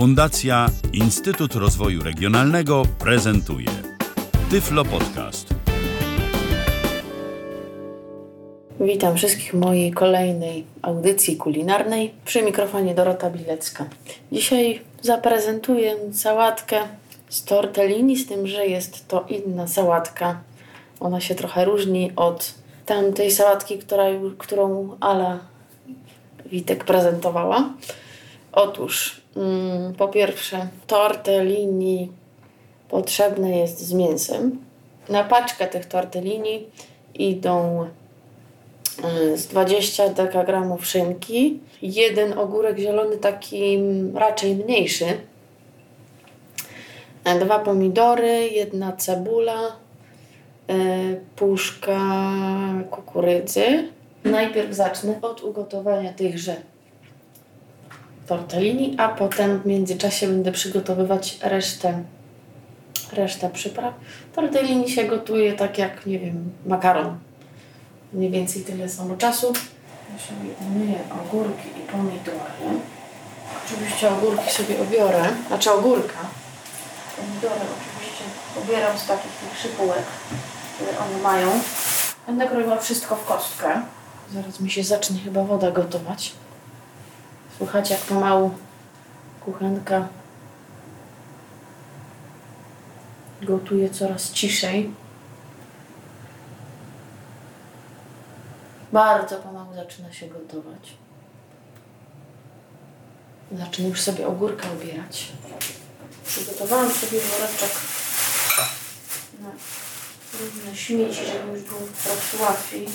Fundacja Instytut Rozwoju Regionalnego prezentuje Tyflo Podcast. Witam wszystkich w mojej kolejnej audycji kulinarnej. Przy mikrofonie Dorota Bilecka. Dzisiaj zaprezentuję sałatkę z tortellini, z tym, że jest to inna sałatka. Ona się trochę różni od tamtej sałatki, która, którą Ala Witek prezentowała. Otóż, mm, po pierwsze, tortellini potrzebne jest z mięsem. Na paczkę tych tortellini idą y, z 20 dekagramów szynki, jeden ogórek zielony, taki raczej mniejszy, dwa pomidory, jedna cebula, y, puszka kukurydzy. Najpierw zacznę od ugotowania tychże tortellini, a potem w międzyczasie będę przygotowywać resztę, resztę przypraw. Tortellini się gotuje tak jak, nie wiem, makaron. Mniej więcej tyle samo czasu. Ja sobie umyję ogórki i pomidory. Oczywiście ogórki sobie obiorę, znaczy ogórka. Pomidory oczywiście pobieram z takich tych szypułek, które one mają. Będę kroiła wszystko w kostkę. Zaraz mi się zacznie chyba woda gotować. Słuchajcie, jak pomału kuchenka gotuje coraz ciszej. Bardzo pomału zaczyna się gotować. Zacznę już sobie ogórka ubierać. Przygotowałam sobie woreczek na różne śmieci, żeby już było po prostu łatwiej.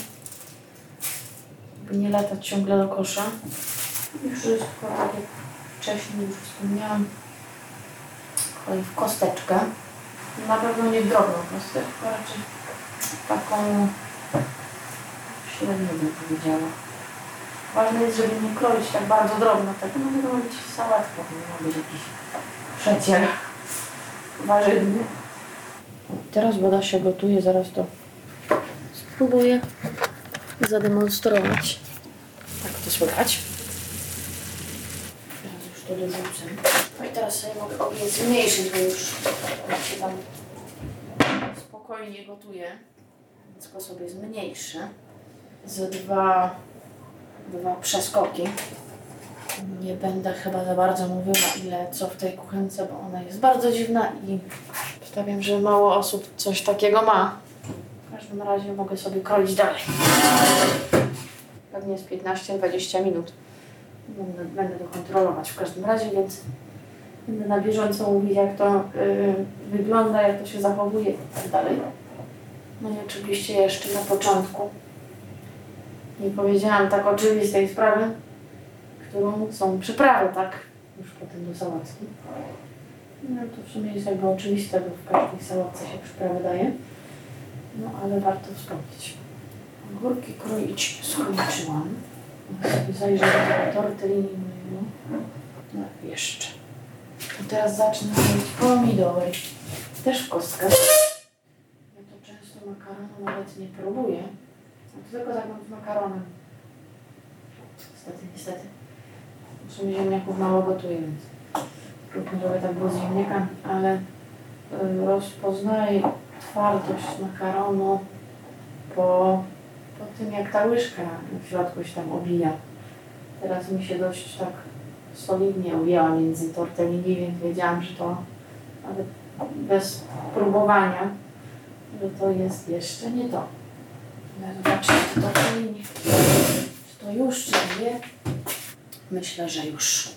By nie latać ciągle do kosza. I wszystko, tak jak wcześniej już wspomniałam, kolej w kosteczkę. Na pewno nie drobną kosteczkę, raczej taką średnią bym powiedziała. Ważne jest, żeby nie kroić tak bardzo drobno, tak no ma być sałatka, ma być jakiś przecier warzywny. Teraz woda się gotuje, zaraz to spróbuję zademonstrować. Tak to słychać. To dorzucę. No i teraz sobie mogę ogień zmniejszyć, bo już się tam spokojnie gotuje. Więc go sobie zmniejszę. Z dwa, dwa przeskoki. Nie będę chyba za bardzo mówiła ile co w tej kuchence, bo ona jest bardzo dziwna i stawiam, że mało osób coś takiego ma. W każdym razie mogę sobie kroić dalej. Pewnie jest 15-20 minut. Będę, będę to kontrolować w każdym razie, więc będę na bieżąco mówić, jak to yy, wygląda, jak to się zachowuje i tak. No i oczywiście jeszcze na początku nie powiedziałam tak oczywistej sprawy, którą są przyprawy, tak? Już potem do sałatki. No to w sumie jest jakby oczywiste, bo w każdej sałatce się przyprawy daje. No ale warto wspomnieć. Ogórki kroić skończyłam. Zajrzę do tortellini mojego. No jeszcze. To teraz zacznę robić pomidory. Też w kostkach. Ja to często makaronu nawet nie próbuję. A to tylko tak z makaronem. Niestety, niestety. W sumie ziemniaków mało gotuję, więc trudno, żeby tak było z ziemniakami, ale y, rozpoznaję twardość makaronu po, po tym, jak ta łyżka w środku się tam obija. Teraz mi się dość tak solidnie objęła między tortellini, więc wiedziałam, że to nawet bez próbowania, że to jest jeszcze nie to. Ale zobaczcie, to tortellini. Czy to już, czy nie? Myślę, że już.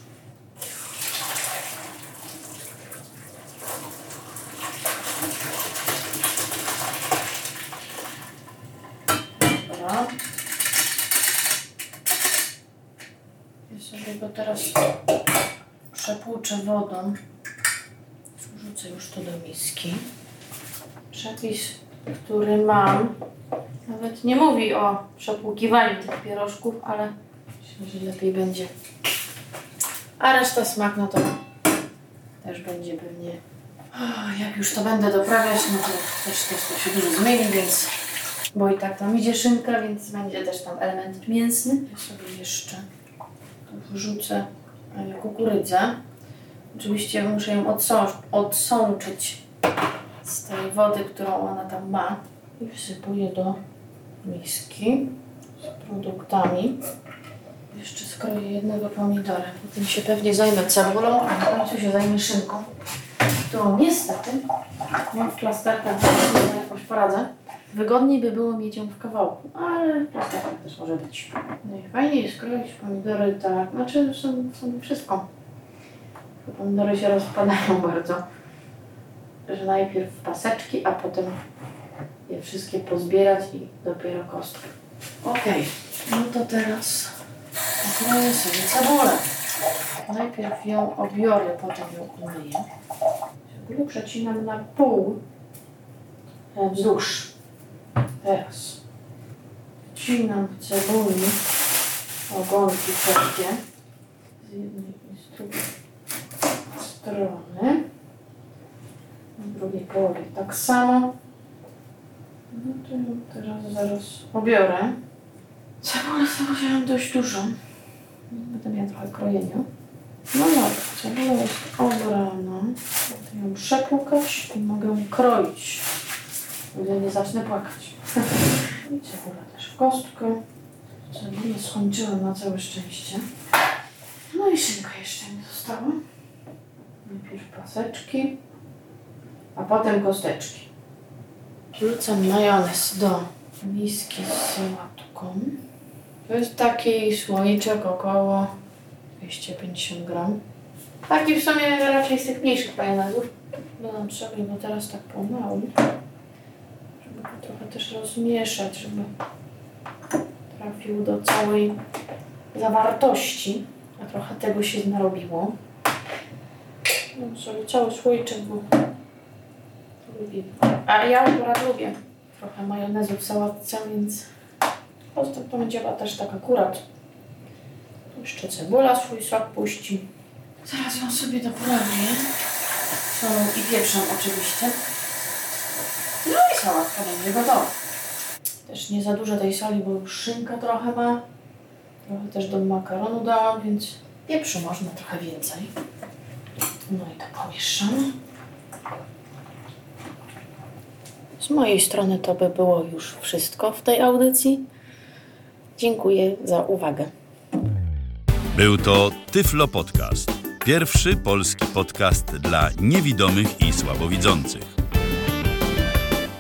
Dobra. Ja sobie go teraz przepłuczę wodą. Wrzucę już to do miski. Przepis, który mam, nawet nie mówi o przepłukiwaniu tych pierożków, ale myślę, że lepiej będzie. A reszta smak, no to też będzie pewnie. Jak już to będę doprawiać, no to też, też to się dużo zmieni, więc bo i tak tam idzie szynka, więc będzie też tam element mięsny. Ja sobie jeszcze wrzucę kukurydzę. Oczywiście muszę ją odsą- odsączyć z tej wody, którą ona tam ma. I wsypuję do miski z produktami. Jeszcze skroję jednego pomidora. Potem się pewnie zajmę cebulą, a na końcu się zajmę szynką, którą niestety mam w plasterkach, ale jakoś poradzę. Wygodniej by było mieć ją w kawałku, ale w plasterkach też może być. Najfajniej jest kroić pomidory tak, znaczy są, są wszystko. Pomidory się rozpadają bardzo, że najpierw paseczki, a potem je wszystkie pozbierać i dopiero kostkę. Okej, no to teraz pokroję sobie cebulę. Najpierw ją obiorę, potem ją umyję. Cebulę przecinam na pół e, wzdłuż. Teraz wcinam cebuli ogonki wszelkie z jednej i z drugiej strony. Z drugiej połowie tak samo. No to ją teraz zaraz obiorę. Cebulę wziąłem dość dużą. Będę miała trochę krojenia. No dobra, cebula jest obrana. Mogę ją przepłukać i mogę ją kroić. Gdy nie zacznę płakać. I cebula też w kostkę. Cebulę skończyłem na całe szczęście. No i szynka jeszcze mi została. Najpierw paseczki, a potem kosteczki. Wrzucam majonez do miski z sałatką. To jest taki słoiczek około 250 gram. Taki w sumie raczej z tych mniejszych majonezów. Dodam sobie go teraz tak pomału, trochę też rozmieszać, żeby trafił do całej zawartości, a trochę tego się narobiło. No sobie cały słoiczek, bo lubię. A ja akurat lubię trochę majonezu w sałatce, więc Ostra pomidora też tak akurat. Jeszcze cebula swój sok puści. Zaraz ją sobie doprawię. Solą i pieprzem oczywiście. Sałatka będzie gotowa. Też nie za dużo tej soli, bo już szynka trochę ma. Trochę też do makaronu dałam, więc pieprzu można trochę więcej. No i to pomieszamy. Z mojej strony to by było już wszystko w tej audycji. Dziękuję za uwagę. Był to Tyflo Podcast. Pierwszy polski podcast dla niewidomych i słabowidzących.